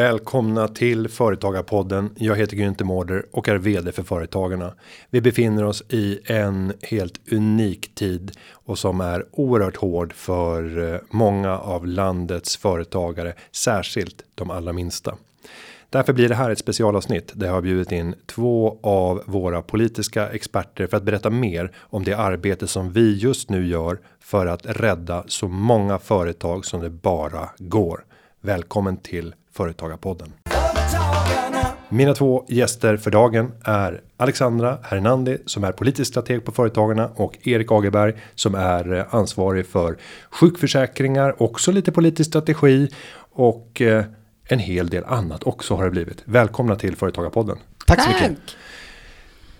Välkomna till Företagarpodden. Jag heter Günther Mårder och är vd för Företagarna. Vi befinner oss i en helt unik tid och som är oerhört hård för eh, många av landets företagare, särskilt de allra minsta. Därför blir det här ett specialavsnitt där jag har bjudit in två av våra politiska experter för att berätta mer om det arbete som vi just nu gör för att rädda så många företag som det bara går. Välkommen till Företagarpodden. Mina två gäster för dagen är Alexandra Hernandi som är politisk strateg på Företagarna och Erik Agerberg som är eh, ansvarig för sjukförsäkringar, också lite politisk strategi och eh, en hel del annat också har det blivit. Välkomna till Företagarpodden. Tack så mycket.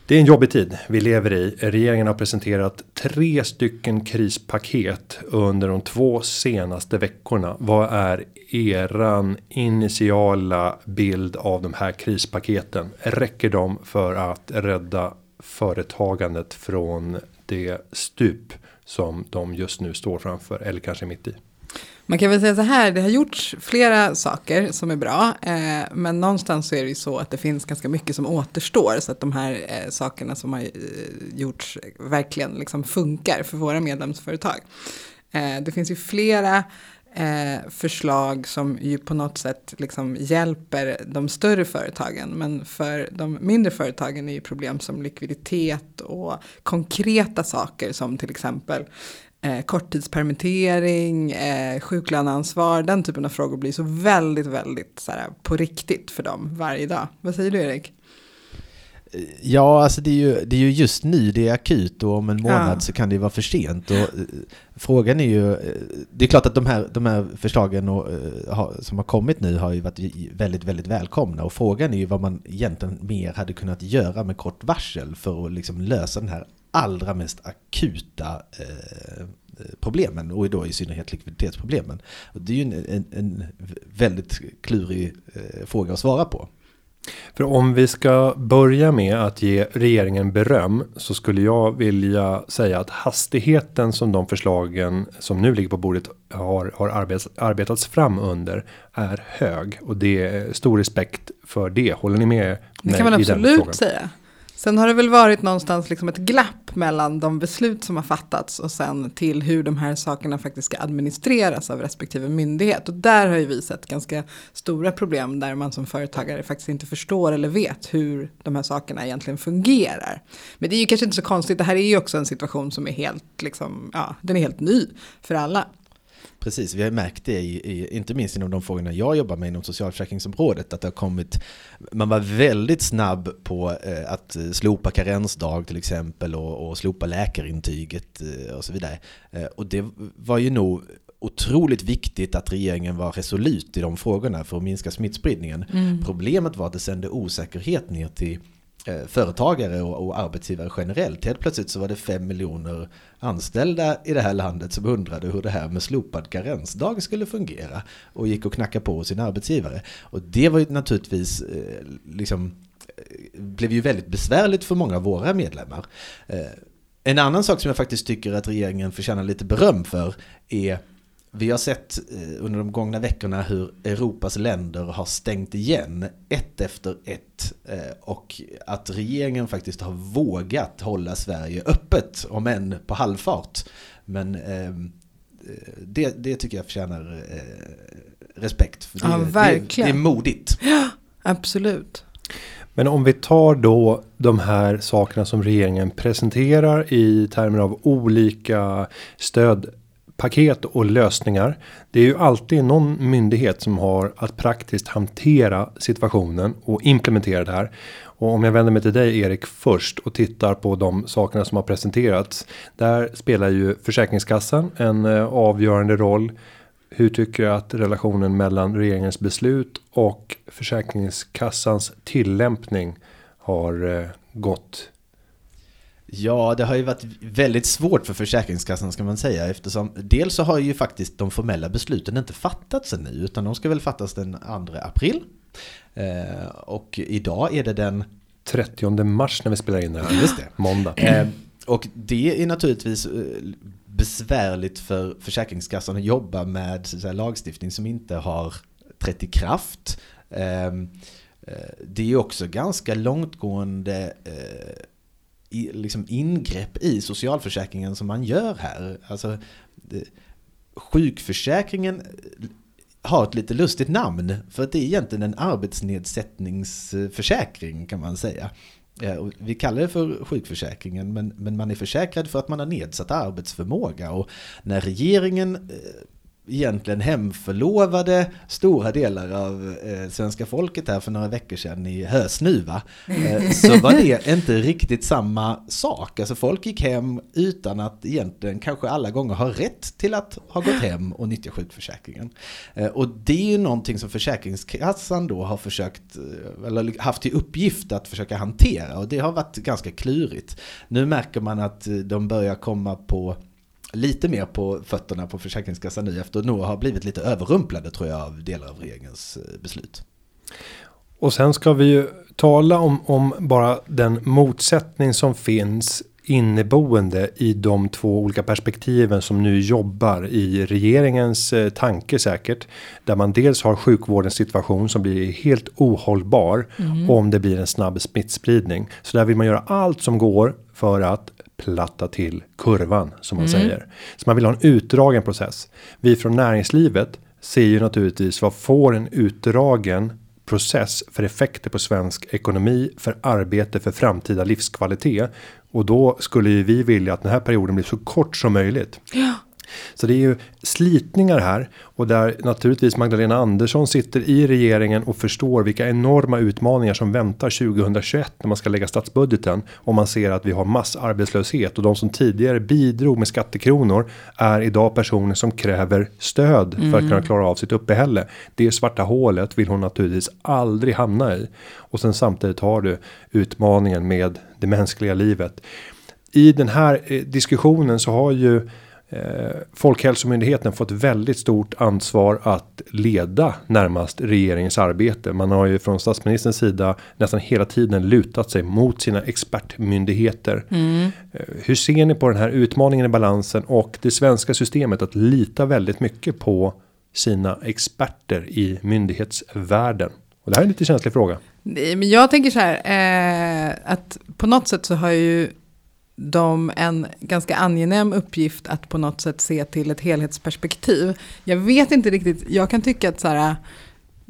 Det är en jobbig tid vi lever i. Regeringen har presenterat tre stycken krispaket under de två senaste veckorna. Vad är eran initiala bild av de här krispaketen? Räcker de för att rädda företagandet från det stup som de just nu står framför eller kanske mitt i? Man kan väl säga så här, det har gjorts flera saker som är bra, eh, men någonstans så är det ju så att det finns ganska mycket som återstår, så att de här eh, sakerna som har eh, gjorts verkligen liksom funkar för våra medlemsföretag. Eh, det finns ju flera eh, förslag som ju på något sätt liksom hjälper de större företagen, men för de mindre företagen är ju problem som likviditet och konkreta saker som till exempel eh, korttidspermittering, eh, sjuklöneansvar, den typen av frågor blir så väldigt, väldigt så här, på riktigt för dem varje dag. Vad säger du Erik? Ja, alltså det är, ju, det är ju just nu det är akut och om en månad ja. så kan det vara för sent. Och, eh, frågan är ju, eh, det är klart att de här, de här förslagen och, uh, som har kommit nu har ju varit väldigt, väldigt välkomna. Och frågan är ju vad man egentligen mer hade kunnat göra med kort varsel för att liksom lösa den här allra mest akuta eh, problemen och då i synnerhet likviditetsproblemen. Och det är ju en, en, en väldigt klurig eh, fråga att svara på. För om vi ska börja med att ge regeringen beröm så skulle jag vilja säga att hastigheten som de förslagen som nu ligger på bordet har, har arbetats, arbetats fram under är hög och det är stor respekt för det. Håller ni med? Det kan man absolut säga. Sen har det väl varit någonstans liksom ett glapp mellan de beslut som har fattats och sen till hur de här sakerna faktiskt ska administreras av respektive myndighet. Och där har ju vi sett ganska stora problem där man som företagare faktiskt inte förstår eller vet hur de här sakerna egentligen fungerar. Men det är ju kanske inte så konstigt, det här är ju också en situation som är helt, liksom, ja, den är helt ny för alla. Precis, vi har märkt det, i, i, inte minst inom de frågorna jag jobbar med inom socialförsäkringsområdet, att det har kommit, man var väldigt snabb på eh, att slopa karensdag till exempel och, och slopa läkarintyget eh, och så vidare. Eh, och det var ju nog otroligt viktigt att regeringen var resolut i de frågorna för att minska smittspridningen. Mm. Problemet var att det sände osäkerhet ner till Eh, företagare och, och, arbetsgivare generellt. Helt plötsligt så var det fem miljoner anställda i det här landet som undrade hur det här med slopad karensdag skulle fungera. Och gick och knackade på sin arbetsgivare. Och det var ju naturligtvis eh, liksom eh, blev ju väldigt besvärligt för många av våra medlemmar. En annan sak som jag faktiskt tycker att regeringen förtjänar lite beröm för är vi har sett eh, under de gångna veckorna hur Europas länder har stängt igen ett efter ett eh, och att regeringen faktiskt har vågat hålla Sverige öppet, om än på halvfart. Men ehm, eh, det, det tycker jag förtjänar respekt. För det, ja, verkligen. Det, det är modigt. Ja, absolut. Men om vi tar då de här sakerna som regeringen presenterar i termer av olika stöd paket och lösningar. Det är ju alltid någon myndighet som har att praktiskt hantera situationen och implementera det här. Och om jag vänder mig till dig Erik först och tittar på de sakerna som har presenterats. Där spelar ju Försäkringskassan en eh, avgörande roll. Hur tycker jag att relationen mellan regeringens beslut och Försäkringskassans tillämpning har eh, gått Ja, det har ju varit väldigt svårt för Försäkringskassan ska man säga eftersom dels så har ju faktiskt de formella besluten inte fattats ännu utan de ska väl fattas den 2 april. Eh, och idag är det den 30 mars när vi spelar in det här. Just det. Måndag. Eh, och det är naturligtvis eh, besvärligt för Försäkringskassan att jobba med så lagstiftning som inte har trätt i kraft. Ehm, eh, det är också ganska långtgående eh, i, liksom ingrepp i socialförsäkringen som man gör här. Alltså, det, sjukförsäkringen eh, har ett lite lustigt namn. För att det är egentligen en arbetsnedsättningsförsäkring kan man säga. Vi kallar det för sjukförsäkringen men, men man är försäkrad för att man har nedsatt arbetsförmåga. Och när regeringen eh, egentligen hemförlovade stora delar av eh, svenska folket här för några veckor sedan i Hösnuva. Eh, så var det inte riktigt samma sak. Alltså folk gick hem utan att egentligen kanske alla gånger ha rätt till att ha gått hem och nyttja sjukförsäkringen. Eh, och det är ju någonting som Försäkringskassan då har försökt, eh, eller haft till uppgift att försöka hantera och det har varit ganska klurigt. Nu märker man att eh, de börjar komma på lite mer på fötterna på Försäkringskassan nu efter att nog ha blivit lite överrumplade tror jag av delar av regeringens eh, beslut. Och sen ska vi ju tala om, om bara den motsättning som finns inneboende i de två olika perspektiven som nu jobbar i regeringens eh, tanke säkert. Där man dels har sjukvårdens situation som blir helt ohållbar mm. om det blir en snabb smittspridning. Så där vill man göra allt som går för att platta till kurvan som man mm. säger. Så man vill ha en utdragen process. Vi från näringslivet ser ju naturligtvis vad får en utdragen process för effekter på svensk ekonomi, för arbete, för framtida livskvalitet. Och då skulle ju vi vilja att den här perioden blir så kort som möjligt. Ja. Så det är ju slitningar här och där naturligtvis Magdalena Andersson sitter i regeringen och förstår vilka enorma utmaningar som väntar 2021 när man ska lägga statsbudgeten och man ser att vi har massarbetslöshet och de som tidigare bidrog med skattekronor är idag personer som kräver stöd mm. för att kunna mm. klara av sitt uppehälle. Det svarta hålet vill hon naturligtvis aldrig hamna i och sen samtidigt har du utmaningen med det mänskliga livet. I den här eh, diskussionen så har ju Eh, Folkhälsomyndigheten fått väldigt stort ansvar att leda närmast regeringens arbete. Man har ju från statsministerns sida nästan hela tiden lutat sig mot sina expertmyndigheter. Mm. Eh, hur ser ni på den här utmaningen i balansen och det svenska systemet att lita väldigt mycket på sina experter i myndighetsvärlden? Och det här är en lite känslig fråga. Nej, men jag tänker så här eh, att på något sätt så har ju de en ganska angenäm uppgift att på något sätt se till ett helhetsperspektiv. Jag vet inte riktigt, jag kan tycka att så här,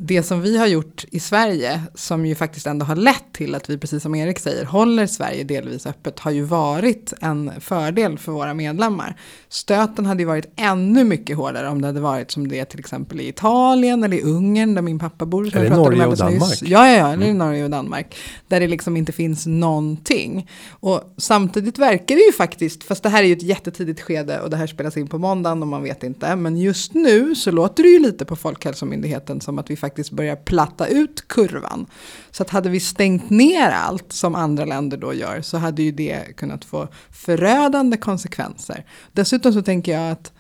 det som vi har gjort i Sverige, som ju faktiskt ändå har lett till att vi, precis som Erik säger, håller Sverige delvis öppet, har ju varit en fördel för våra medlemmar. Stöten hade ju varit ännu mycket hårdare om det hade varit som det är till exempel i Italien eller i Ungern, där min pappa bor. Eller Norge och Danmark. Nyss. Ja, ja, ja, eller mm. Norge och Danmark. Där det liksom inte finns någonting. Och samtidigt verkar det ju faktiskt, fast det här är ju ett jättetidigt skede och det här spelas in på måndagen och man vet inte, men just nu så låter det ju lite på Folkhälsomyndigheten som att vi faktiskt faktiskt börjar platta ut kurvan. Så att hade vi stängt ner allt som andra länder då gör så hade ju det kunnat få förödande konsekvenser. Dessutom så tänker jag att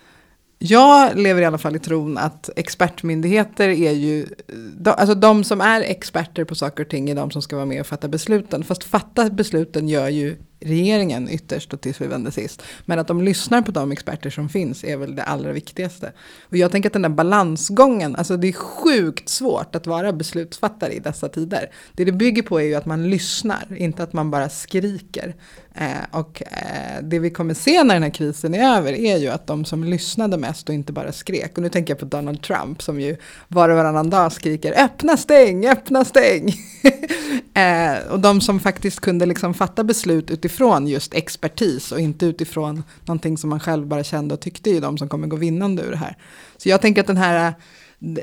jag lever i alla fall i tron att expertmyndigheter är ju, de, alltså de som är experter på saker och ting är de som ska vara med och fatta besluten. Fast fatta besluten gör ju regeringen ytterst och till syvende sist. Men att de lyssnar på de experter som finns är väl det allra viktigaste. Och jag tänker att den där balansgången, alltså det är sjukt svårt att vara beslutsfattare i dessa tider. Det det bygger på är ju att man lyssnar, inte att man bara skriker. Eh, och eh, det vi kommer se när den här krisen är över är ju att de som lyssnade mest och inte bara skrek, och nu tänker jag på Donald Trump som ju var och varannan dag skriker öppna stäng, öppna stäng. eh, och de som faktiskt kunde liksom fatta beslut utifrån utifrån just expertis och inte utifrån någonting som man själv bara kände och tyckte är de som kommer gå vinnande ur det här. Så jag tänker att den här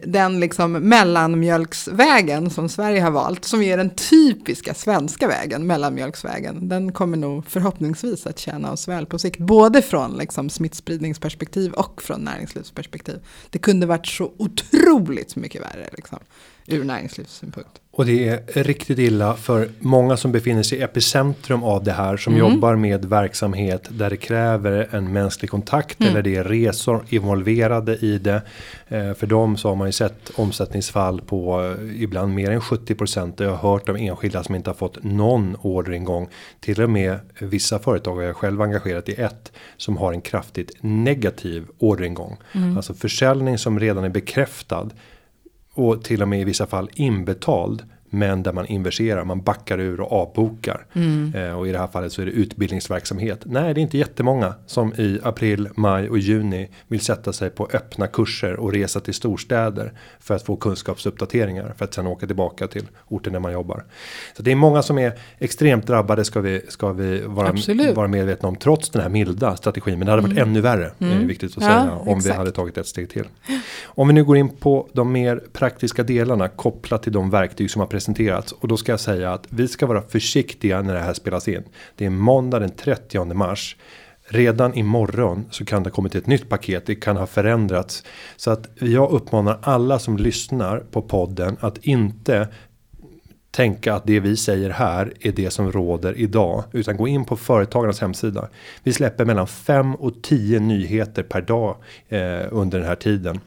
den liksom mellanmjölksvägen som Sverige har valt, som är den typiska svenska vägen, mellanmjölksvägen, den kommer nog förhoppningsvis att tjäna oss väl på sikt, både från liksom smittspridningsperspektiv och från näringslivsperspektiv. Det kunde varit så otroligt mycket värre liksom, ur näringslivssynpunkt. Och det är riktigt illa för många som befinner sig i epicentrum av det här som mm. jobbar med verksamhet där det kräver en mänsklig kontakt mm. eller det är resor involverade i det. Eh, för dem så har man ju sett omsättningsfall på eh, ibland mer än 70 procent. Jag har hört om enskilda som inte har fått någon orderingång. Till och med vissa företag jag själv engagerat i ett som har en kraftigt negativ orderingång. Mm. Alltså försäljning som redan är bekräftad och till och med i vissa fall inbetald men där man inverserar, man backar ur och avbokar. Mm. Eh, och i det här fallet så är det utbildningsverksamhet. Nej, det är inte jättemånga som i april, maj och juni vill sätta sig på öppna kurser och resa till storstäder för att få kunskapsuppdateringar för att sedan åka tillbaka till orten där man jobbar. Så det är många som är extremt drabbade ska vi ska vi vara, vara medvetna om trots den här milda strategin. Men det hade varit mm. ännu värre. Mm. är viktigt att säga ja, om exakt. vi hade tagit ett steg till. Om vi nu går in på de mer praktiska delarna kopplat till de verktyg som har presenterats och då ska jag säga att vi ska vara försiktiga när det här spelas in. Det är måndag den 30 mars. Redan imorgon så kan det kommit ett nytt paket. Det kan ha förändrats så att jag uppmanar alla som lyssnar på podden att inte tänka att det vi säger här är det som råder idag utan gå in på företagarnas hemsida. Vi släpper mellan 5 och 10 nyheter per dag eh, under den här tiden.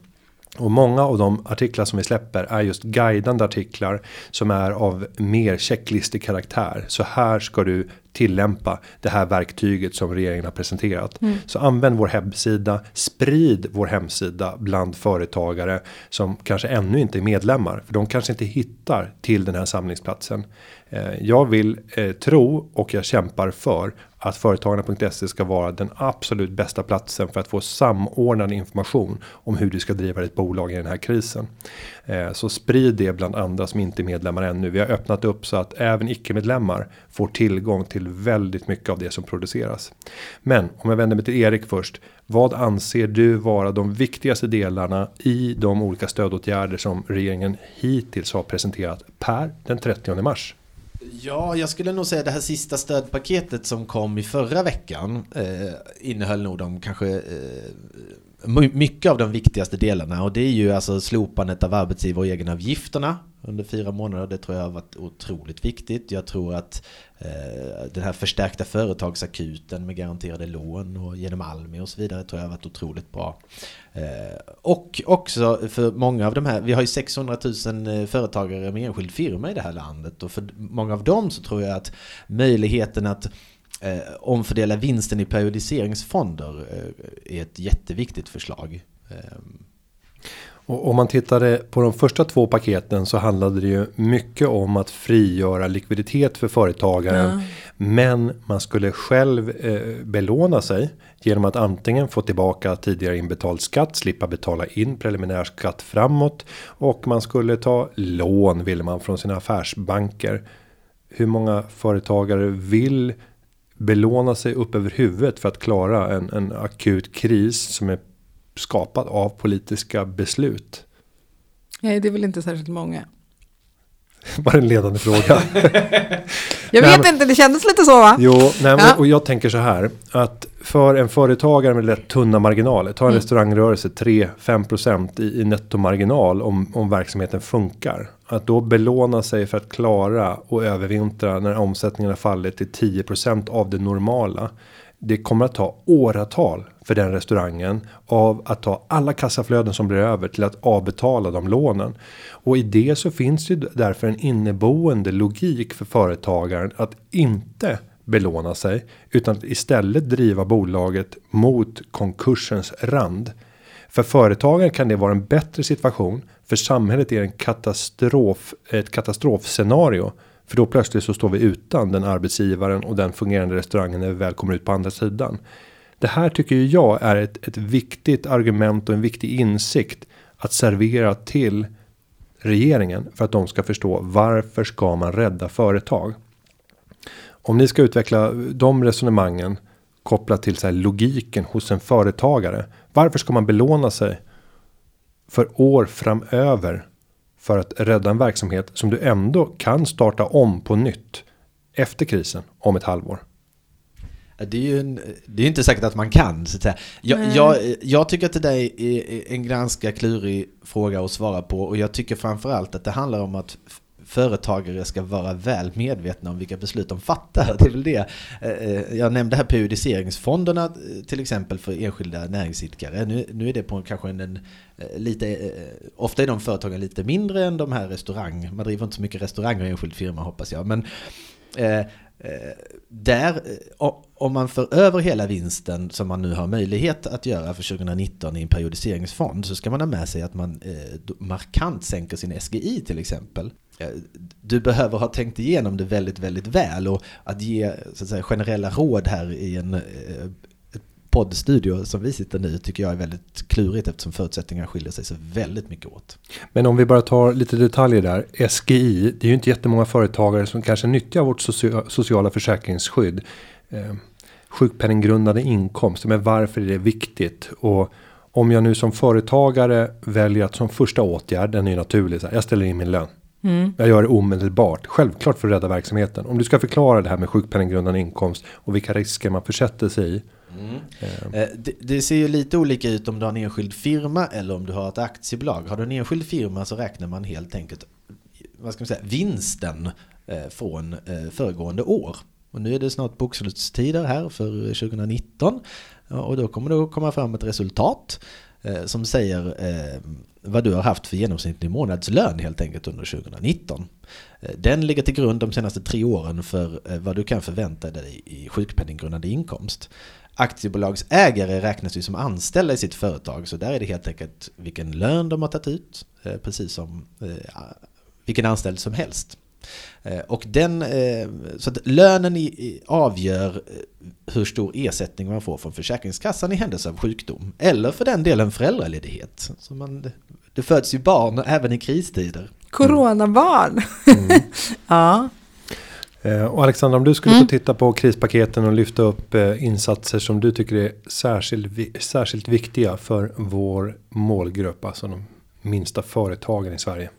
Och många av de artiklar som vi släpper är just guidande artiklar som är av mer checklistig karaktär. Så här ska du tillämpa det här verktyget som regeringen har presenterat. Mm. Så använd vår hemsida, sprid vår hemsida bland företagare som kanske ännu inte är medlemmar för de kanske inte hittar till den här samlingsplatsen. Eh, jag vill eh, tro och jag kämpar för att företagarna.se ska vara den absolut bästa platsen för att få samordnad information om hur du ska driva ditt bolag i den här krisen. Eh, så sprid det bland andra som inte är medlemmar ännu. Vi har öppnat upp så att även icke medlemmar får tillgång till väldigt mycket av det som produceras. Men om jag vänder mig till Erik först. Vad anser du vara de viktigaste delarna i de olika stödåtgärder som regeringen hittills har presenterat per den 30 mars? Ja, jag skulle nog säga det här sista stödpaketet som kom i förra veckan eh, innehöll nog de kanske eh, mycket av de viktigaste delarna och det är ju alltså slopandet av arbetsgivar och egenavgifterna under fyra månader. Det tror jag har varit otroligt viktigt. Jag tror att eh, den här förstärkta företagsakuten med garanterade lån och genom Almi och så vidare tror jag har varit otroligt bra. Eh, och också för många av de här, vi har ju 600 000 eh, företagare med enskild firma i det här landet och för många av dem så tror jag att möjligheten att eh, omfördela vinsten i periodiseringsfonder eh, är ett jätteviktigt förslag. Ehm, och om man tittade på de första två paketen så handlade det ju mycket om att frigöra likviditet för företagaren. Ja. Men man skulle själv eh, belåna sig genom att antingen få tillbaka tidigare inbetald skatt, slippa betala in preliminär skatt framåt och man skulle ta lån vill man från sina affärsbanker. Hur många företagare vill belåna sig upp över huvudet för att klara en, en akut kris som är skapad av politiska beslut? Nej, det är väl inte särskilt många. Bara en ledande fråga. jag vet nej, inte, det kändes lite så va? Jo, nej, ja. och jag tänker så här. Att för en företagare med lätt tunna marginaler. Ta en mm. restaurangrörelse 3-5% i, i nettomarginal om, om verksamheten funkar. Att då belåna sig för att klara och övervintra när omsättningen har fallit till 10% av det normala det kommer att ta åratal för den restaurangen av att ta alla kassaflöden som blir över till att avbetala de lånen. Och i det så finns det därför en inneboende logik för företagaren att inte belåna sig utan att istället driva bolaget mot konkursens rand. För företagaren kan det vara en bättre situation. För samhället är en katastrof, ett katastrofscenario för då plötsligt så står vi utan den arbetsgivaren och den fungerande restaurangen när vi väl kommer ut på andra sidan. Det här tycker jag är ett, ett viktigt argument och en viktig insikt att servera till regeringen för att de ska förstå varför ska man rädda företag? Om ni ska utveckla de resonemangen kopplat till så här logiken hos en företagare. Varför ska man belåna sig för år framöver för att rädda en verksamhet som du ändå kan starta om på nytt efter krisen om ett halvår. Det är ju en, det är inte säkert att man kan. Så att säga. Jag, jag, jag, tycker att det där är en ganska klurig fråga att svara på och jag tycker framförallt att det handlar om att företagare ska vara väl medvetna om vilka beslut de fattar. Det är väl det. Eh, eh, jag nämnde här periodiseringsfonderna eh, till exempel för enskilda näringsidkare. Nu, nu är det på kanske en, en lite, ofta är de företagen lite mindre än de här restaurang. Man driver inte så mycket restauranger i enskild firma hoppas jag. Men där, om man för över hela vinsten som man nu har möjlighet att göra för 2019 i en periodiseringsfond så ska man ha med sig att man markant sänker sin SGI till exempel. Eh, du behöver ha tänkt igenom det väldigt, väldigt väl och att ge så att säga, generella råd här i en eh, poddstudio som vi sitter nu tycker jag är väldigt klurigt eftersom förutsättningarna skiljer sig så väldigt mycket åt. Men om vi bara tar lite detaljer där. SGI, det är ju inte jättemånga företagare som kanske nyttjar vårt sociala försäkringsskydd. Eh, sjukpenninggrundande inkomst, men varför är det viktigt? Och om jag nu som företagare väljer att som första åtgärd, den är ju naturlig, jag ställer in min lön. Mm. Jag gör det omedelbart, självklart för att rädda verksamheten. Om du ska förklara det här med sjukpenninggrundande inkomst och vilka risker man försätter sig i. Mm. Eh. Det, det, ser ju lite olika ut om du har en enskild firma eller om du har ett aktiebolag. Har du en enskild firma så räknar man helt enkelt vad ska man säga, vinsten eh, från eh, föregående år. Och nu är det snart bokslutstider här för 2019 och då kommer det att komma fram ett resultat Eh, som säger eh, vad du har haft för genomsnittlig månadslön helt enkelt under 2019. Eh, den ligger till grund de senaste tre åren för vad du kan förvänta dig i sjukpenninggrundande inkomst aktiebolagsägare räknas ju som anställda i sitt företag så där är det helt enkelt vilken lön de har tagit ut precis som vilken anställd som helst. Eh, och den, så att lönen avgör hur stor ersättning man får från Försäkringskassan i händelse av sjukdom. Eller för den delen föräldraledighet. Så man, det föds ju barn även i kristider. Coronabarn! Mm. ja. Eh, och Alexandra, om du skulle mm. få titta på krispaketen och lyfta upp eh, insatser som du tycker är särskilt, särskilt viktiga för vår målgrupp, alltså de minsta företagen i Sverige.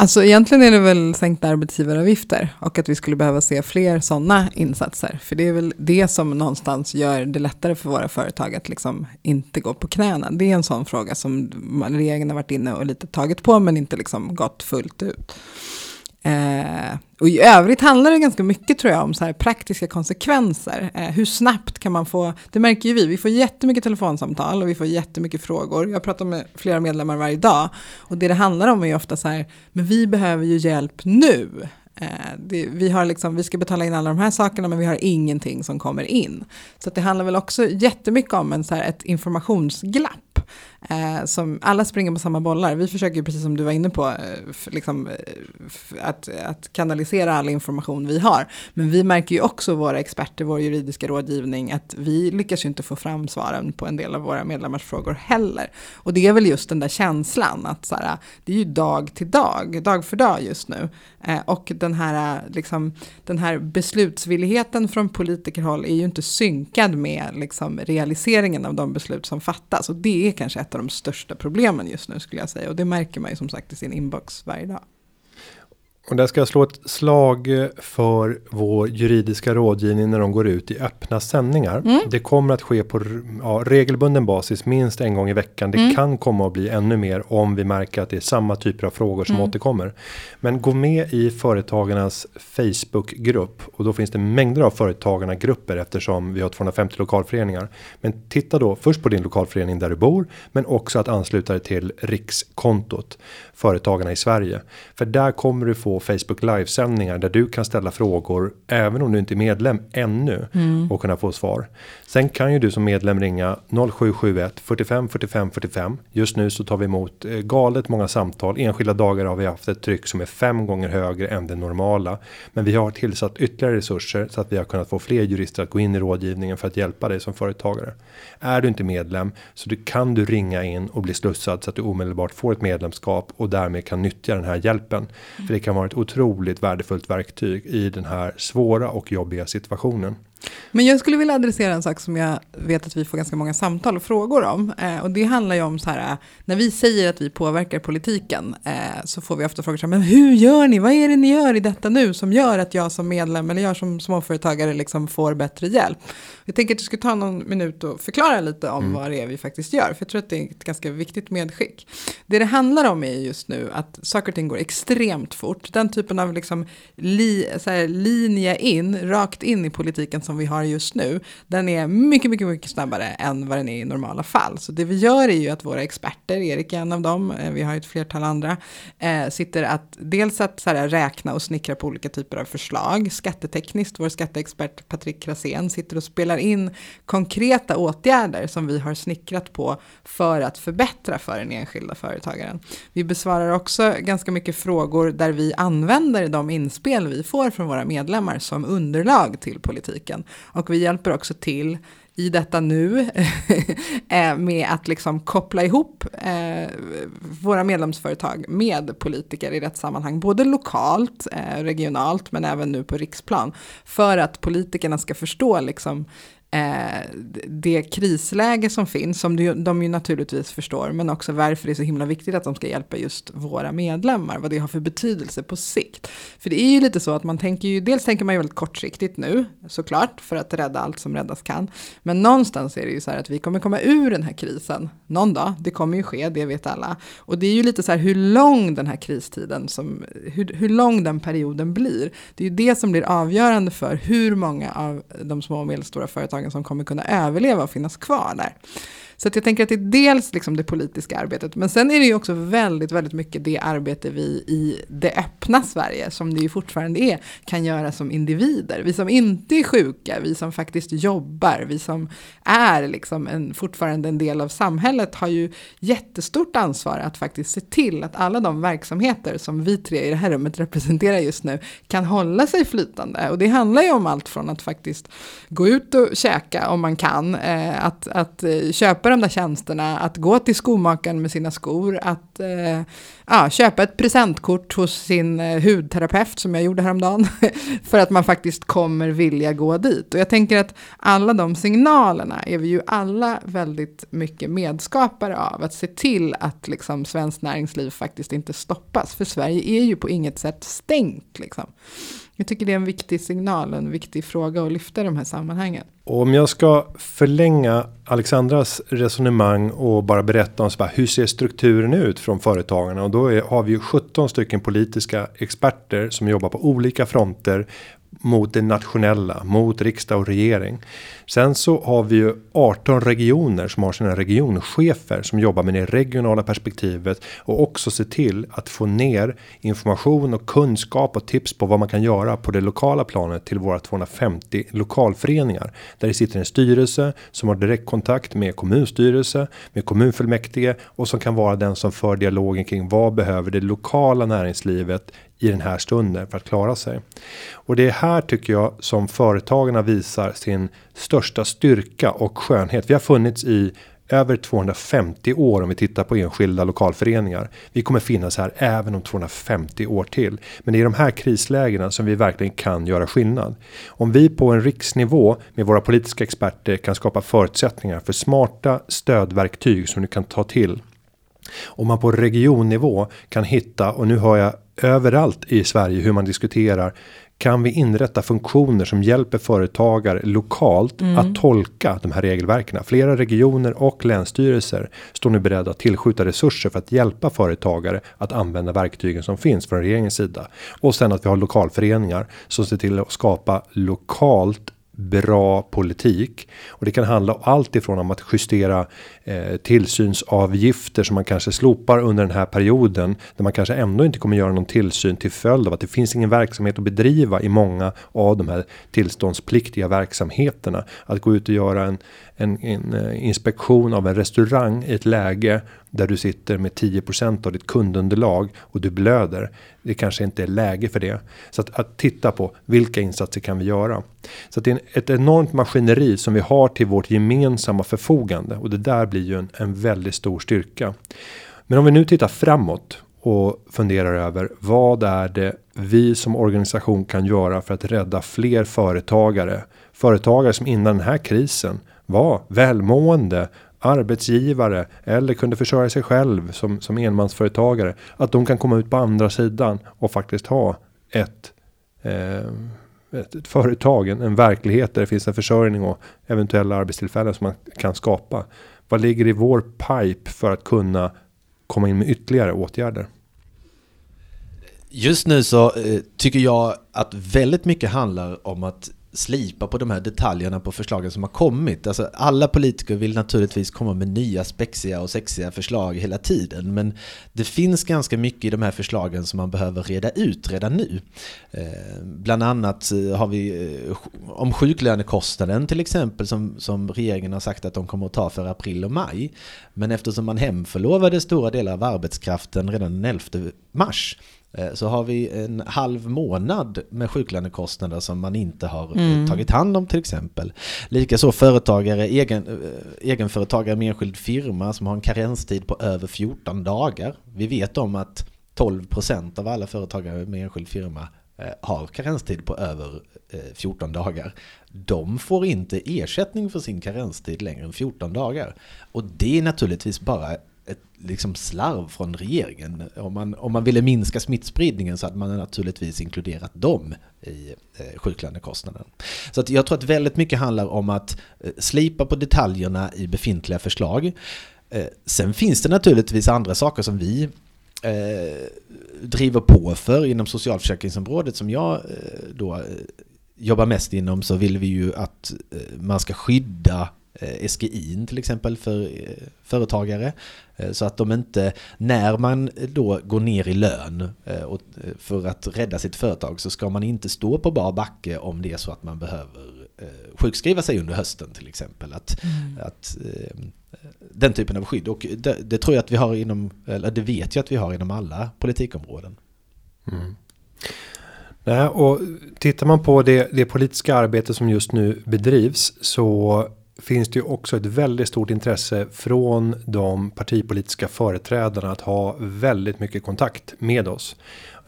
Alltså egentligen är det väl sänkta arbetsgivaravgifter och att vi skulle behöva se fler sådana insatser. För det är väl det som någonstans gör det lättare för våra företag att liksom inte gå på knäna. Det är en sån fråga som regeringen har varit inne och lite tagit på men inte liksom gått fullt ut. Eh, och i övrigt handlar det ganska mycket tror jag om så här praktiska konsekvenser. Eh, hur snabbt kan man få, det märker ju vi, vi får jättemycket telefonsamtal och vi får jättemycket frågor. Jag pratar med flera medlemmar varje dag. Och det det handlar om är ju ofta så här, men vi behöver ju hjälp nu. Eh, det, vi, har liksom, vi ska betala in alla de här sakerna men vi har ingenting som kommer in. Så det handlar väl också jättemycket om en, så här, ett informationsglapp. Eh, som alla springer på samma bollar. Vi försöker precis som du var inne på eh, liksom, eh, att, att kanalisera all information vi har. Men vi märker ju också våra experter, vår juridiska rådgivning, att vi lyckas ju inte få fram svaren på en del av våra medlemmars frågor heller. Och det är väl just den där känslan att så här, det är ju dag till dag, dag för dag just nu. Eh, och den här, liksom, den här beslutsvilligheten från politikerhåll är ju inte synkad med liksom, realiseringen av de beslut som fattas. Och det är kanske ett av de största problemen just nu skulle jag säga. Och det märker man ju som sagt i sin inbox varje dag. Och där ska jag slå ett slag för vår juridiska rådgivning när de går ut i öppna sändningar. Mm. Det kommer att ske på ja, regelbunden basis minst en gång i veckan. Det mm. kan komma att bli ännu mer om vi märker att det är samma typer av frågor som mm. återkommer. Men gå med i företagarnas Facebookgrupp och då finns det mängder av företagarna grupper eftersom vi har 250 lokalföreningar. Men titta då först på din lokalförening där du bor, men också att ansluta dig till rikskontot företagarna i Sverige. För där kommer du få Facebook livesändningar där du kan ställa frågor även om du inte är medlem ännu mm. och kunna få svar. Sen kan ju du som medlem ringa 0771 45 45 45. Just nu så tar vi emot eh, galet många samtal. Enskilda dagar har vi haft ett tryck som är fem gånger högre än det normala. Men vi har tillsatt ytterligare resurser så att vi har kunnat få fler jurister att gå in i rådgivningen för att hjälpa dig som företagare. Är du inte medlem så du kan du ringa in och bli slussad så att du omedelbart får ett medlemskap och därmed kan nyttja den här hjälpen. För det kan vara ett otroligt värdefullt verktyg i den här svåra och jobbiga situationen. Men jag skulle vilja adressera en sak som jag vet att vi får ganska många samtal och frågor om. Eh, och det handlar ju om så här, när vi säger att vi påverkar politiken eh, så får vi ofta frågor här, men hur gör ni? Vad är det ni gör i detta nu som gör att jag som medlem eller jag som småföretagare liksom får bättre hjälp? Jag tänker att du ska ta någon minut och förklara lite om mm. vad det är vi faktiskt gör. För jag tror att det är ett ganska viktigt medskick. Det det handlar om är just nu att saker och ting går extremt fort. Den typen av liksom li, så här, linje in, rakt in i politiken som vi har just nu, den är mycket, mycket, mycket snabbare än vad den är i normala fall. Så det vi gör är ju att våra experter, Erik är en av dem, eh, vi har ett flertal andra, eh, sitter att dels att så här, räkna och snickra på olika typer av förslag. Skattetekniskt, vår skatteexpert Patrik Krasén sitter och spelar in konkreta åtgärder som vi har snickrat på för att förbättra för den enskilda företagaren. Vi besvarar också ganska mycket frågor där vi använder de inspel vi får från våra medlemmar som underlag till politiken. Och vi hjälper också till i detta nu eh, med att liksom koppla ihop eh, våra medlemsföretag med politiker i rätt sammanhang, både lokalt, eh, regionalt men även nu på riksplan, för att politikerna ska förstå liksom eh, det krisläge som finns, som de ju naturligtvis förstår, men också varför det är så himla viktigt att de ska hjälpa just våra medlemmar, vad det har för betydelse på sikt. För det är ju lite så att man tänker ju, dels tänker man ju väldigt kortsiktigt nu, såklart, för att rädda allt som räddas kan, men någonstans är det ju så här att vi kommer komma ur den här krisen någon dag, det kommer ju ske, det vet alla. Och det är ju lite så här hur lång den här kristiden, som, hur, hur lång den perioden blir, det är ju det som blir avgörande för hur många av de små och medelstora företagen företagen som kommer kunna överleva och finnas kvar där. Så att jag tänker att det är dels liksom det politiska arbetet, men sen är det ju också väldigt, väldigt mycket det arbete vi i det öppna Sverige, som det ju fortfarande är, kan göra som individer. Vi som inte är sjuka, vi som faktiskt jobbar, vi som är liksom en, fortfarande en del av samhället har ju jättestort ansvar att faktiskt se till att alla de verksamheter som vi tre i det här rummet representerar just nu kan hålla sig flytande. Och det handlar ju om allt från att faktiskt gå ut och käka om man kan, eh, att, att eh, köpa köpa de där tjänsterna, att gå till skomakaren med sina skor, att eh, ja, köpa ett presentkort hos sin eh, hudterapeut som jag gjorde häromdagen, för att man faktiskt kommer vilja gå dit. Och jag tänker att alla de signalerna är vi ju alla väldigt mycket medskapare av, att se till att liksom svenskt näringsliv faktiskt inte stoppas, för Sverige är ju på inget sätt stängt. Liksom. Jag tycker det är en viktig signal, en viktig fråga att lyfta i de här sammanhangen. Och om jag ska förlänga Alexandras resonemang och bara berätta om så bara, hur ser strukturen ut från företagarna och då är, har vi ju 17 stycken politiska experter som jobbar på olika fronter mot det nationella, mot riksdag och regering. Sen så har vi ju 18 regioner som har sina regionchefer som jobbar med det regionala perspektivet och också se till att få ner information och kunskap och tips på vad man kan göra på det lokala planet till våra 250 lokalföreningar där det sitter en styrelse som har direktkontakt med kommunstyrelse med kommunfullmäktige och som kan vara den som för dialogen kring vad behöver det lokala näringslivet i den här stunden för att klara sig. Och det är här tycker jag som företagarna visar sin största styrka och skönhet. Vi har funnits i över 250 år om vi tittar på enskilda lokalföreningar. Vi kommer finnas här även om 250 år till. Men det är de här krislägena som vi verkligen kan göra skillnad. Om vi på en riksnivå med våra politiska experter kan skapa förutsättningar för smarta stödverktyg som du kan ta till. Om man på regionnivå kan hitta och nu hör jag överallt i Sverige hur man diskuterar kan vi inrätta funktioner som hjälper företagare lokalt mm. att tolka de här regelverken. Flera regioner och länsstyrelser står nu beredda att tillskjuta resurser för att hjälpa företagare att använda verktygen som finns från regeringens sida och sen att vi har lokalföreningar som ser till att skapa lokalt bra politik. Och det kan handla om allt ifrån om att justera eh, tillsynsavgifter som man kanske slopar under den här perioden där man kanske ändå inte kommer göra någon tillsyn till följd av att det finns ingen verksamhet att bedriva i många av de här tillståndspliktiga verksamheterna. Att gå ut och göra en en, en eh, inspektion av en restaurang i ett läge där du sitter med 10% av ditt kundunderlag och du blöder. Det kanske inte är läge för det. Så att, att titta på vilka insatser kan vi göra? Så att det är ett enormt maskineri som vi har till vårt gemensamma förfogande och det där blir ju en, en väldigt stor styrka. Men om vi nu tittar framåt och funderar över vad är det vi som organisation kan göra för att rädda fler företagare? Företagare som innan den här krisen var välmående arbetsgivare eller kunde försörja sig själv som, som enmansföretagare. Att de kan komma ut på andra sidan och faktiskt ha ett, eh, ett, ett företag, en, en verklighet där det finns en försörjning och eventuella arbetstillfällen som man kan skapa. Vad ligger i vår pipe för att kunna komma in med ytterligare åtgärder? Just nu så eh, tycker jag att väldigt mycket handlar om att slipa på de här detaljerna på förslagen som har kommit. Alltså alla politiker vill naturligtvis komma med nya spexiga och sexiga förslag hela tiden. Men det finns ganska mycket i de här förslagen som man behöver reda ut redan nu. Eh, bland annat eh, har vi eh, om sjuklönekostnaden till exempel som, som regeringen har sagt att de kommer att ta för april och maj. Men eftersom man hemförlovade stora delar av arbetskraften redan den 11 mars så har vi en halv månad med sjuklönekostnader som man inte har eh, mm. tagit hand om till exempel. Likaså företagare, egen, eh, egenföretagare med enskild firma som har en karenstid på över 14 dagar. Vi vet om att 12% av alla företagare med enskild firma har karenstid på över 14 dagar. De får inte ersättning för sin karenstid längre än 14 dagar. Och det är naturligtvis bara ett liksom slarv från regeringen. Om man, om man ville minska smittspridningen så hade man naturligtvis inkluderat dem i eh, sjuklönekostnaden. Så att jag tror att väldigt mycket handlar om att eh, slipa på detaljerna i befintliga förslag. Eh, sen finns det naturligtvis andra saker som vi eh, driver på för inom socialförsäkringsområdet som jag eh, då eh, jobbar mest inom så vill vi ju att eh, man ska skydda Eh, SGI till exempel för eh, företagare. Eh, så att de inte, när man då går ner i lön för att rädda sitt företag så ska man inte stå på bar backe om det är så att man behöver sjukskriva sig under hösten till exempel. Att, mm. att, den typen av skydd. Och det, det, tror jag att vi har inom, eller det vet jag att vi har inom alla politikområden. Mm. Nej, och tittar man på det, det politiska arbete som just nu bedrivs så finns det ju också ett väldigt stort intresse från de partipolitiska företrädarna att ha väldigt mycket kontakt med oss.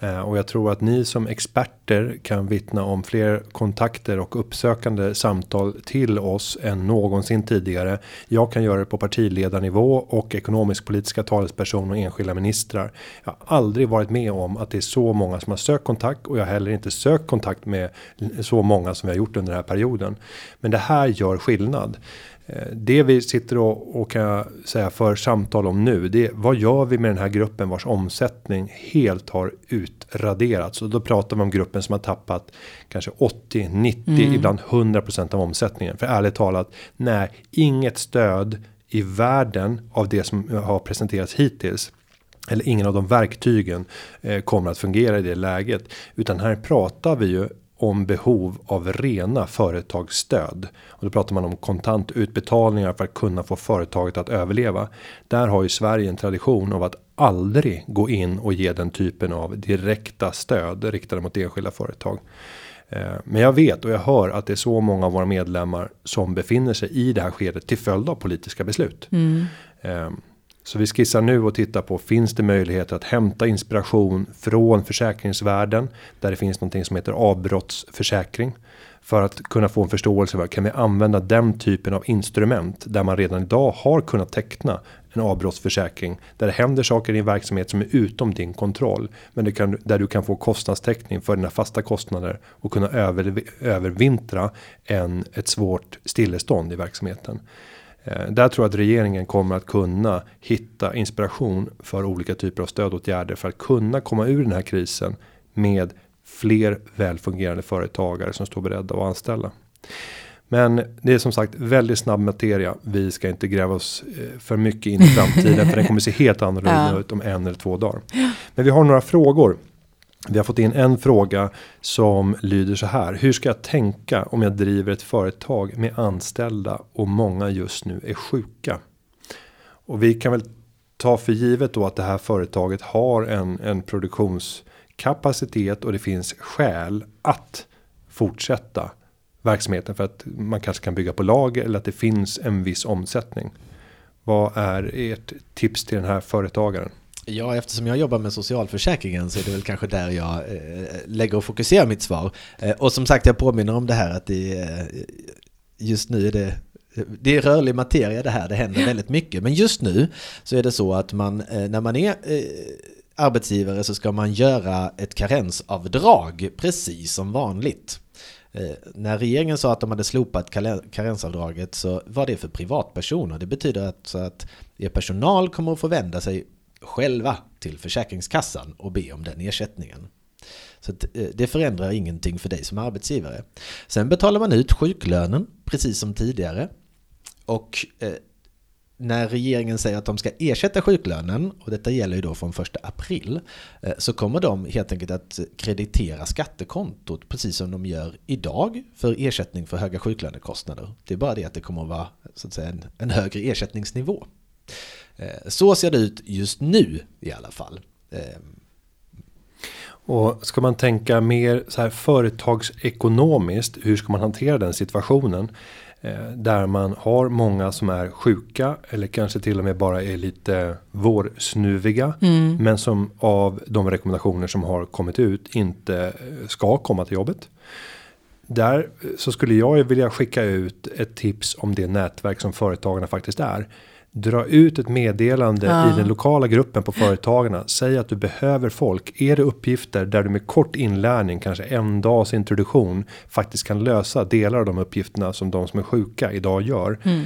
Eh, och jag tror att ni som experter kan vittna om fler kontakter och uppsökande samtal till oss än någonsin tidigare. Jag kan göra det på partiledarnivå och ekonomisk politiska talesperson och enskilda ministrar. Jag har aldrig varit med om att det är så många som har sökt kontakt och jag har heller inte sökt kontakt med så många som vi har gjort under den här perioden. Men det här gör skillnad. Eh, det vi sitter och, och kan jag säga för samtal om nu. Det är vad gör vi med den här gruppen vars omsättning helt har utraderats. Och då pratar vi om gruppen som har tappat kanske 80, 90, mm. ibland 100% av omsättningen. För ärligt talat, nej, inget stöd i världen av det som har presenterats hittills eller ingen av de verktygen eh, kommer att fungera i det läget utan här pratar vi ju om behov av rena företagsstöd. Och då pratar man om kontantutbetalningar för att kunna få företaget att överleva. Där har ju Sverige en tradition av att aldrig gå in och ge den typen av direkta stöd riktade mot enskilda företag. Eh, men jag vet och jag hör att det är så många av våra medlemmar som befinner sig i det här skedet till följd av politiska beslut. Mm. Så vi skissar nu och tittar på finns det möjligheter att hämta inspiration från försäkringsvärlden där det finns någonting som heter avbrottsförsäkring för att kunna få en förståelse för kan vi använda den typen av instrument där man redan idag har kunnat teckna en avbrottsförsäkring där det händer saker i din verksamhet som är utom din kontroll, men det kan där du kan få kostnadstäckning för dina fasta kostnader och kunna över, övervintra en ett svårt stillestånd i verksamheten. Eh, där tror jag att regeringen kommer att kunna hitta inspiration för olika typer av stödåtgärder för att kunna komma ur den här krisen med fler välfungerande företagare som står beredda att anställa. Men det är som sagt väldigt snabb materia. Vi ska inte gräva oss eh, för mycket in i framtiden för den kommer se helt annorlunda ut om en eller två dagar. Men vi har några frågor vi har fått in en fråga som lyder så här. Hur ska jag tänka om jag driver ett företag med anställda och många just nu är sjuka? Och vi kan väl ta för givet då att det här företaget har en, en produktionskapacitet och det finns skäl att fortsätta verksamheten för att man kanske kan bygga på lager eller att det finns en viss omsättning. Vad är ert tips till den här företagaren? Ja, eftersom jag jobbar med socialförsäkringen så är det väl kanske där jag eh, lägger och fokuserar mitt svar. Eh, och som sagt, jag påminner om det här att det eh, just nu är det det är rörlig materia det här, det händer väldigt mycket. Men just nu så är det så att man, eh, när man är eh, arbetsgivare så ska man göra ett karensavdrag precis som vanligt. Eh, när regeringen sa att de hade slopat karensavdraget så var det för privatpersoner. Det betyder alltså att er personal kommer att få vända sig själva till Försäkringskassan och be om den ersättningen. Så eh, det förändrar ingenting för dig som arbetsgivare. Sen betalar man ut sjuklönen precis som tidigare. Och eh, när regeringen säger att de ska ersätta sjuklönen, och detta gäller ju då från 1 april, eh, så kommer de helt enkelt att kreditera skattekontot precis som de gör idag för ersättning för höga sjuklönekostnader. Det är bara det att det kommer att vara så att säga, en, en högre ersättningsnivå. Eh, så ser det ut just nu i alla fall. Eh, och ska man tänka mer så här företagsekonomiskt, hur ska man hantera den situationen? Eh, där man har många som är sjuka eller kanske till och med bara är lite vårsnuviga. Mm. Men som av de rekommendationer som har kommit ut inte ska komma till jobbet. Där så skulle jag vilja skicka ut ett tips om det nätverk som företagarna faktiskt är dra ut ett meddelande ja. i den lokala gruppen på företagarna. Säg att du behöver folk. Är det uppgifter där du med kort inlärning, kanske en dags introduktion, faktiskt kan lösa delar av de uppgifterna som de som är sjuka idag gör. Mm.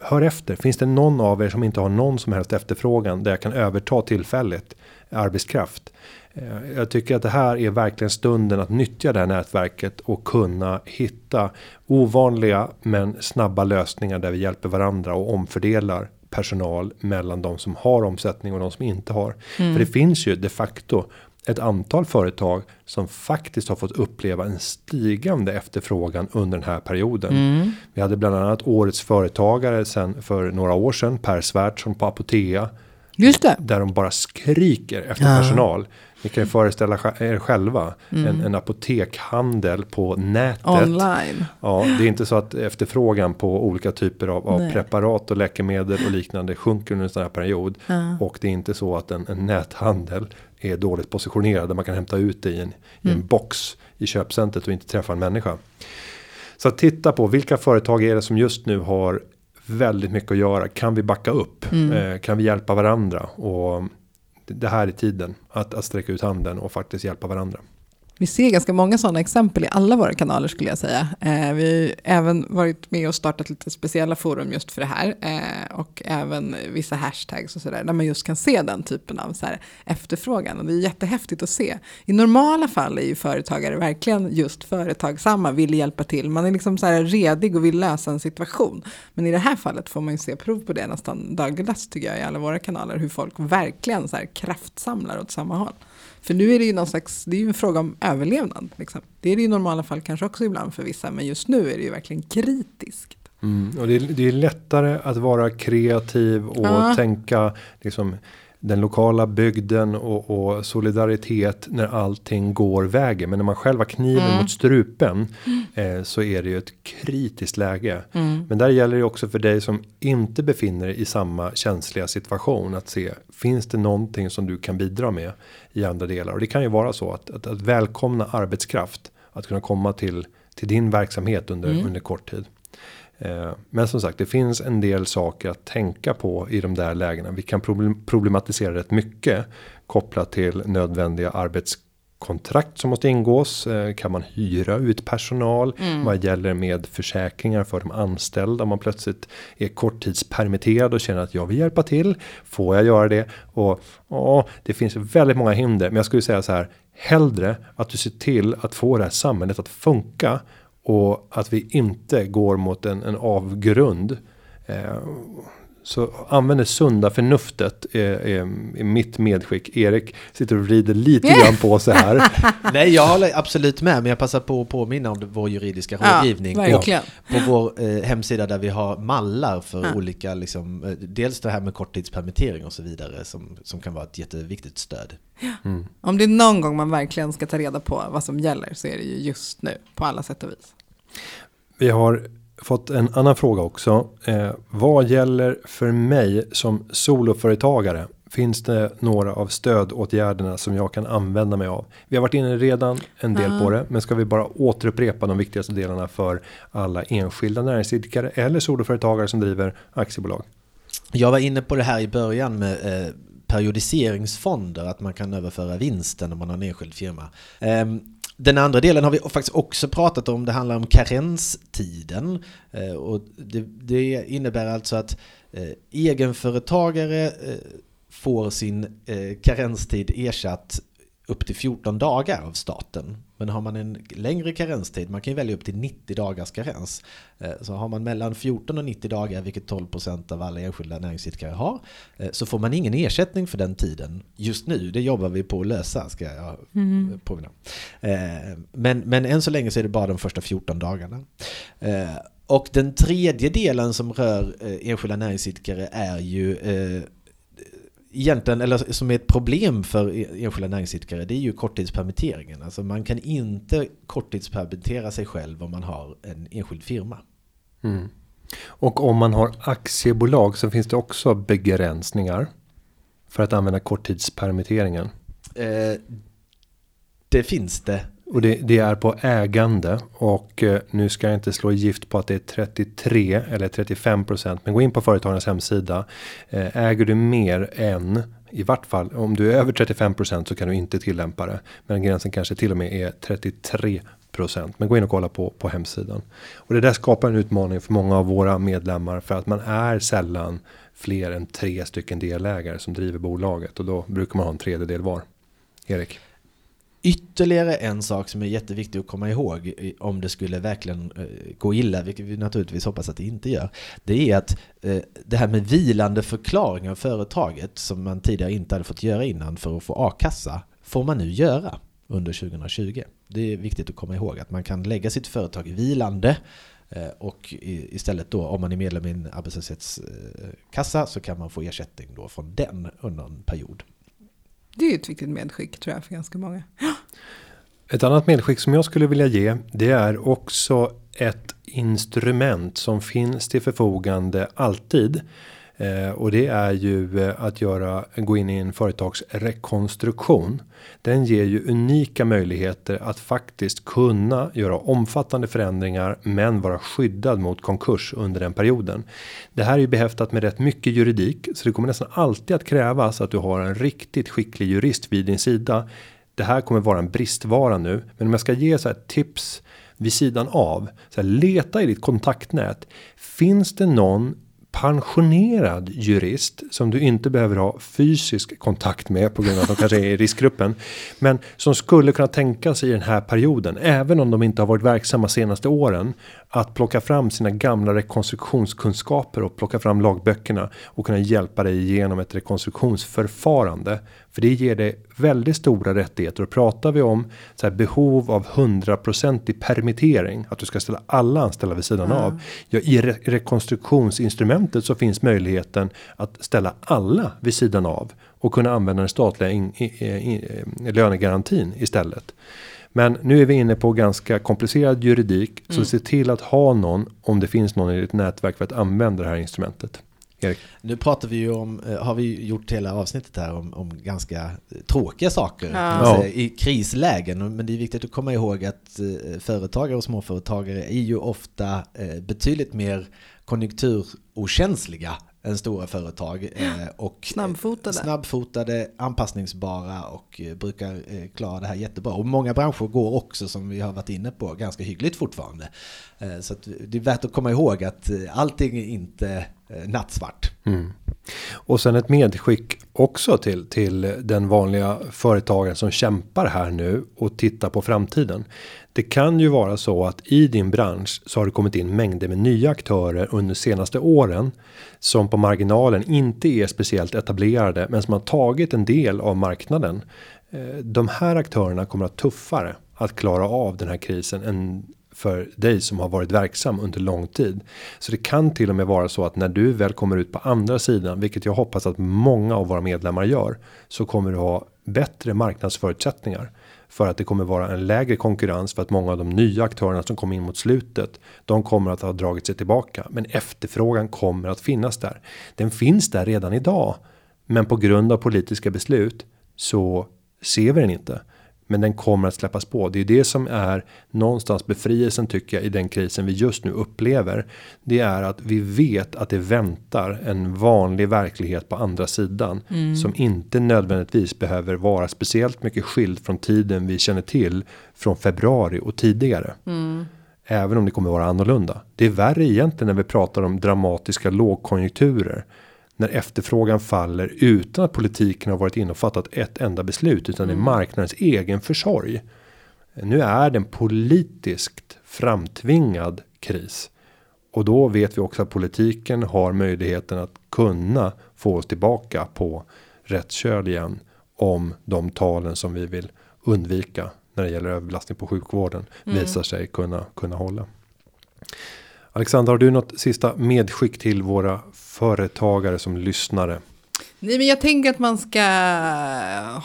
Hör efter, finns det någon av er som inte har någon som helst efterfrågan där jag kan överta tillfälligt arbetskraft? Eh, jag tycker att det här är verkligen stunden att nyttja det här nätverket och kunna hitta ovanliga men snabba lösningar där vi hjälper varandra och omfördelar personal mellan de som har omsättning och de som inte har. Mm. För det finns ju de facto ett antal företag som faktiskt har fått uppleva en stigande efterfrågan under den här perioden. Mm. Vi hade bland annat årets företagare sen för några år sedan Per Svärdson på Apotea. Just det. Där de bara skriker efter ja. personal. Ni kan ju föreställa er själva mm. en, en apotekhandel på nätet. Online. Ja, det är inte så att efterfrågan på olika typer av, av preparat och läkemedel och liknande sjunker under en sån här period. Ja. Och det är inte så att en, en näthandel är dåligt positionerad där man kan hämta ut det i en, i en mm. box i köpcentret och inte träffa en människa. Så titta på vilka företag är det som just nu har väldigt mycket att göra. Kan vi backa upp? Mm. Eh, kan vi hjälpa varandra? Och det här är tiden att, att sträcka ut handen och faktiskt hjälpa varandra. Vi ser ganska många sådana exempel i alla våra kanaler skulle jag säga. Eh, vi har även varit med och startat lite speciella forum just för det här. Eh, och även vissa hashtags och sådär. Där man just kan se den typen av så här, efterfrågan. Och det är jättehäftigt att se. I normala fall är ju företagare verkligen just företagsamma, vill hjälpa till. Man är liksom så här redig och vill lösa en situation. Men i det här fallet får man ju se prov på det nästan dagligdags tycker jag i alla våra kanaler. Hur folk verkligen så här kraftsamlar åt samma håll. För nu är det ju någon slags, det är ju en fråga om överlevnad. Liksom. Det är det i normala fall kanske också ibland för vissa, men just nu är det ju verkligen kritiskt. Mm, och det är, det är lättare att vara kreativ och ja. tänka liksom den lokala bygden och, och, solidaritet när allting går vägen. Men när man själv har kniven mm. mot strupen eh, så är det ju ett kritiskt läge. Mm. Men där gäller det också för dig som inte befinner dig i samma känsliga situation att se finns det någonting som du kan bidra med i andra delar och det kan ju vara så att, att, att välkomna arbetskraft att kunna komma till till din verksamhet under mm. under kort tid. Eh, men som sagt, det finns en del saker att tänka på i de där lägena. Vi kan problematisera rätt mycket kopplat till nödvändiga arbetskontrakt som måste ingås. Eh, kan man hyra ut personal? Mm. Vad gäller med försäkringar för de anställda? Om man plötsligt är korttidspermitterad och känner att jag vill hjälpa till. Får jag göra det? Och ja, det finns väldigt många hinder. Men jag skulle säga så här. Hellre att du ser till att få det här samhället att funka och att vi inte går mot en, en avgrund. Eh, så använd det sunda förnuftet är, är, är, mitt medskick. Erik sitter och rider lite grann på sig här. Nej, jag håller absolut med, men jag passar på att påminna om vår juridiska rådgivning. Ja, på vår eh, hemsida där vi har mallar för ja. olika, liksom, eh, dels det här med korttidspermittering och så vidare som, som kan vara ett jätteviktigt stöd. Mm. Om det är någon gång man verkligen ska ta reda på vad som gäller så är det ju just nu på alla sätt och vis. Vi har fått en annan fråga också. Eh, vad gäller för mig som soloföretagare? Finns det några av stödåtgärderna som jag kan använda mig av? Vi har varit inne redan en del uh. på det, men ska vi bara återupprepa de viktigaste delarna för alla enskilda näringsidkare eller soloföretagare som driver aktiebolag? Jag var inne på det här i början med eh, periodiseringsfonder, att man kan överföra vinsten om man har en enskild firma. Um, den andra delen har vi faktiskt också pratat om, det handlar om karenstiden. Eh, och det, det innebär alltså att eh, egenföretagare eh, får sin karenstid ersatt upp till 14 dagar av staten. Men har man en längre karenstid, man kan ju välja upp till 90 dagars karens. Eh, så har man mellan 14 och 90 dagar, vilket 12% av alla enskilda näringsidkare har, eh, så får man ingen ersättning för den tiden just nu. Det jobbar vi på att lösa, ska jag mm. påminna men, men än så länge så är det bara de första 14 dagarna. Och den tredje delen som rör enskilda näringsidkare är ju egentligen, eller som är ett problem för e- enskilda näringsidkare, det är ju korttidspermitteringen. Alltså man kan inte korttidspermittera sig själv om man har en enskild firma. Mm. Och om man har aktiebolag så finns det också begränsningar för att använda korttidspermitteringen. Eh, det finns det. Och det, det, är på ägande och eh, nu ska jag inte slå gift på att det är 33 eller 35 procent. Men gå in på företagarnas hemsida. Eh, äger du mer än i vart fall om du är över 35 procent så kan du inte tillämpa det. Men gränsen kanske till och med är 33 procent. Men gå in och kolla på på hemsidan. Och det där skapar en utmaning för många av våra medlemmar för att man är sällan fler än tre stycken delägare som driver bolaget och då brukar man ha en tredjedel var. Erik. Ytterligare en sak som är jätteviktig att komma ihåg om det skulle verkligen eh, gå illa, vilket vi naturligtvis hoppas att det inte gör, det är att eh, det här med vilande förklaring av företaget som man tidigare inte hade fått göra innan för att få a-kassa, får man nu göra under 2020. Det är viktigt att komma ihåg att man kan lägga sitt företag i vilande eh, och istället då om man är medlem i en arbetslöshetskassa så kan man få ersättning då från den under en period. Det är ju ett viktigt medskick tror jag för ganska många. Ett annat medskick som jag skulle vilja ge det är också ett instrument som finns till förfogande alltid. Eh, och det är ju eh, att göra gå in i en företagsrekonstruktion. Den ger ju unika möjligheter att faktiskt kunna göra omfattande förändringar men vara skyddad mot konkurs under den perioden. Det här är ju behäftat med rätt mycket juridik så det kommer nästan alltid att krävas att du har en riktigt skicklig jurist vid din sida. Det här kommer vara en bristvara nu, men om jag ska ge så här tips vid sidan av. Så här, leta i ditt kontaktnät. Finns det någon pensionerad jurist som du inte behöver ha fysisk kontakt med på grund av att de kanske är i riskgruppen. Men som skulle kunna tänka sig i den här perioden, även om de inte har varit verksamma senaste åren, att plocka fram sina gamla rekonstruktionskunskaper och plocka fram lagböckerna och kunna hjälpa dig igenom ett rekonstruktionsförfarande. För det ger dig väldigt stora rättigheter och pratar vi om så behov av 100% permittering, att du ska ställa alla anställda vid sidan mm. av. Ja, i re rekonstruktionsinstrumentet så finns möjligheten att ställa alla vid sidan av och kunna använda den statliga in, in, in, lönegarantin istället. Men nu är vi inne på ganska komplicerad juridik. Mm. Så se till att ha någon om det finns någon i ditt nätverk för att använda det här instrumentet. Erik. Nu pratar vi ju om, eh, har vi gjort hela avsnittet här om, om ganska tråkiga saker ja. säga, i krislägen. Men det är viktigt att komma ihåg att eh, företagare och småföretagare är ju ofta eh, betydligt mer konjunkturokänsliga än stora företag. Eh, och snabbfotade. snabbfotade, anpassningsbara och eh, brukar eh, klara det här jättebra. Och många branscher går också, som vi har varit inne på, ganska hyggligt fortfarande. Så det är värt att komma ihåg att allting inte Eh, nattsvart. Mm. Och sen ett medskick också till, till den vanliga företagaren som kämpar här nu och tittar på framtiden. Det kan ju vara så att i din bransch så har det kommit in mängder med nya aktörer under senaste åren som på marginalen inte är speciellt etablerade men som har tagit en del av marknaden. Eh, de här aktörerna kommer att tuffare att klara av den här krisen än för dig som har varit verksam under lång tid. Så det kan till och med vara så att när du väl kommer ut på andra sidan, vilket jag hoppas att många av våra medlemmar gör, så kommer du ha bättre marknadsförutsättningar för att det kommer vara en lägre konkurrens för att många av de nya aktörerna som kom in mot slutet. De kommer att ha dragit sig tillbaka, men efterfrågan kommer att finnas där. Den finns där redan idag, men på grund av politiska beslut så ser vi den inte. Men den kommer att släppas på. Det är det som är någonstans befrielsen tycker jag i den krisen vi just nu upplever. Det är att vi vet att det väntar en vanlig verklighet på andra sidan mm. som inte nödvändigtvis behöver vara speciellt mycket skild från tiden vi känner till från februari och tidigare. Mm. Även om det kommer vara annorlunda. Det är värre egentligen när vi pratar om dramatiska lågkonjunkturer när efterfrågan faller utan att politiken har varit inne och fattat ett enda beslut utan mm. det är marknadens egen försorg. Nu är det en politiskt framtvingad kris och då vet vi också att politiken har möjligheten att kunna få oss tillbaka på rätt köl igen om de talen som vi vill undvika när det gäller överbelastning på sjukvården mm. visar sig kunna kunna hålla. Alexandra, har du något sista medskick till våra företagare som lyssnare? Nej, men jag tänker att man ska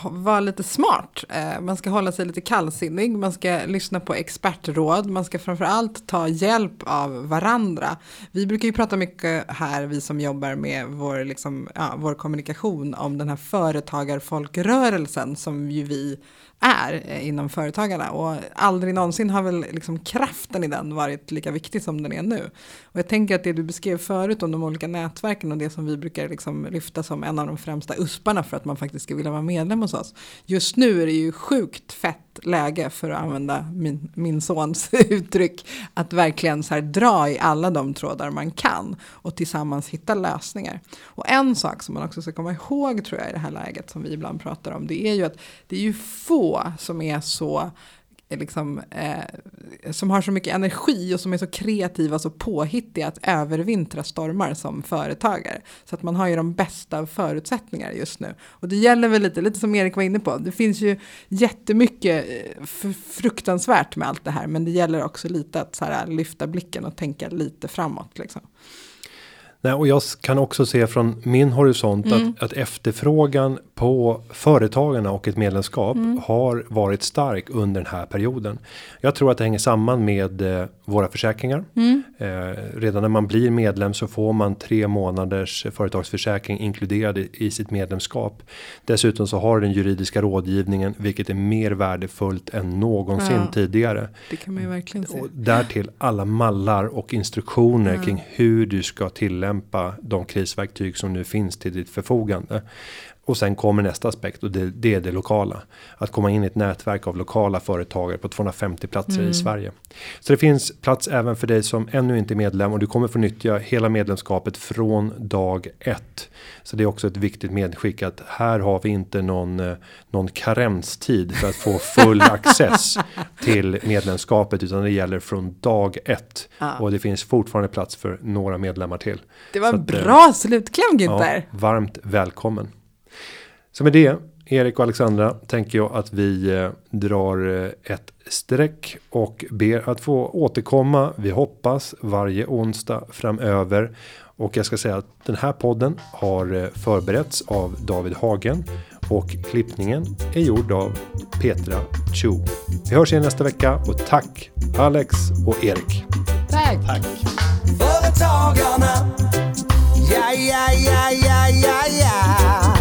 vara lite smart. Eh, man ska hålla sig lite kallsinnig. Man ska lyssna på expertråd. Man ska framförallt ta hjälp av varandra. Vi brukar ju prata mycket här, vi som jobbar med vår, liksom, ja, vår kommunikation, om den här företagarfolkrörelsen som ju vi är eh, inom företagarna. Och aldrig någonsin har väl liksom kraften i den varit lika viktig som den är nu. Och jag tänker att det du beskrev förut om de olika nätverken och det som vi brukar liksom lyfta som en av de främsta usparna för att man faktiskt ska vilja vara medlem hos oss. Just nu är det ju sjukt fett läge för att använda min, min sons uttryck. Att verkligen så här dra i alla de trådar man kan och tillsammans hitta lösningar. Och en sak som man också ska komma ihåg tror jag i det här läget som vi ibland pratar om. Det är ju att det är ju få som är så liksom, eh, som har så mycket energi och som är så kreativa och så påhittiga att övervintra stormar som företagare. Så att man har ju de bästa förutsättningar just nu. Och det gäller väl lite, lite som Erik var inne på, det finns ju jättemycket eh, fruktansvärt med allt det här, men det gäller också lite att så här, lyfta blicken och tänka lite framåt. Liksom. Nej, och jag kan också se från min horisont mm. att, att efterfrågan på företagarna och ett medlemskap mm. har varit stark under den här perioden. Jag tror att det hänger samman med eh, våra försäkringar. Mm. Eh, redan när man blir medlem så får man tre månaders företagsförsäkring inkluderad i, i sitt medlemskap. Dessutom så har den juridiska rådgivningen, vilket är mer värdefullt än någonsin ja, tidigare. Det kan man ju verkligen se. Och därtill alla mallar och instruktioner ja. kring hur du ska tillämpa de krisverktyg som nu finns till ditt förfogande. Och sen kommer nästa aspekt och det, det, är det lokala. Att komma in i ett nätverk av lokala företagare på 250 platser mm. i Sverige. Så det finns plats även för dig som ännu inte är medlem och du kommer få nyttja hela medlemskapet från dag ett. Så det är också ett viktigt medskick att här har vi inte någon, eh, någon karenstid för att få full access till medlemskapet utan det gäller från dag ett. Ja. Och det finns fortfarande plats för några medlemmar till. Det var en bra att, slutkläm Günther. Ja, varmt välkommen. Så med det, Erik och Alexandra, tänker jag att vi eh, drar eh, ett streck och ber att få återkomma. Vi hoppas varje onsdag framöver. Och jag ska säga att den här podden har eh, förberetts av David Hagen och klippningen är gjord av Petra Chu. Vi hörs igen nästa vecka och tack Alex och Erik. Tack. tack. Företagarna. Ja, ja, ja, ja, ja, ja.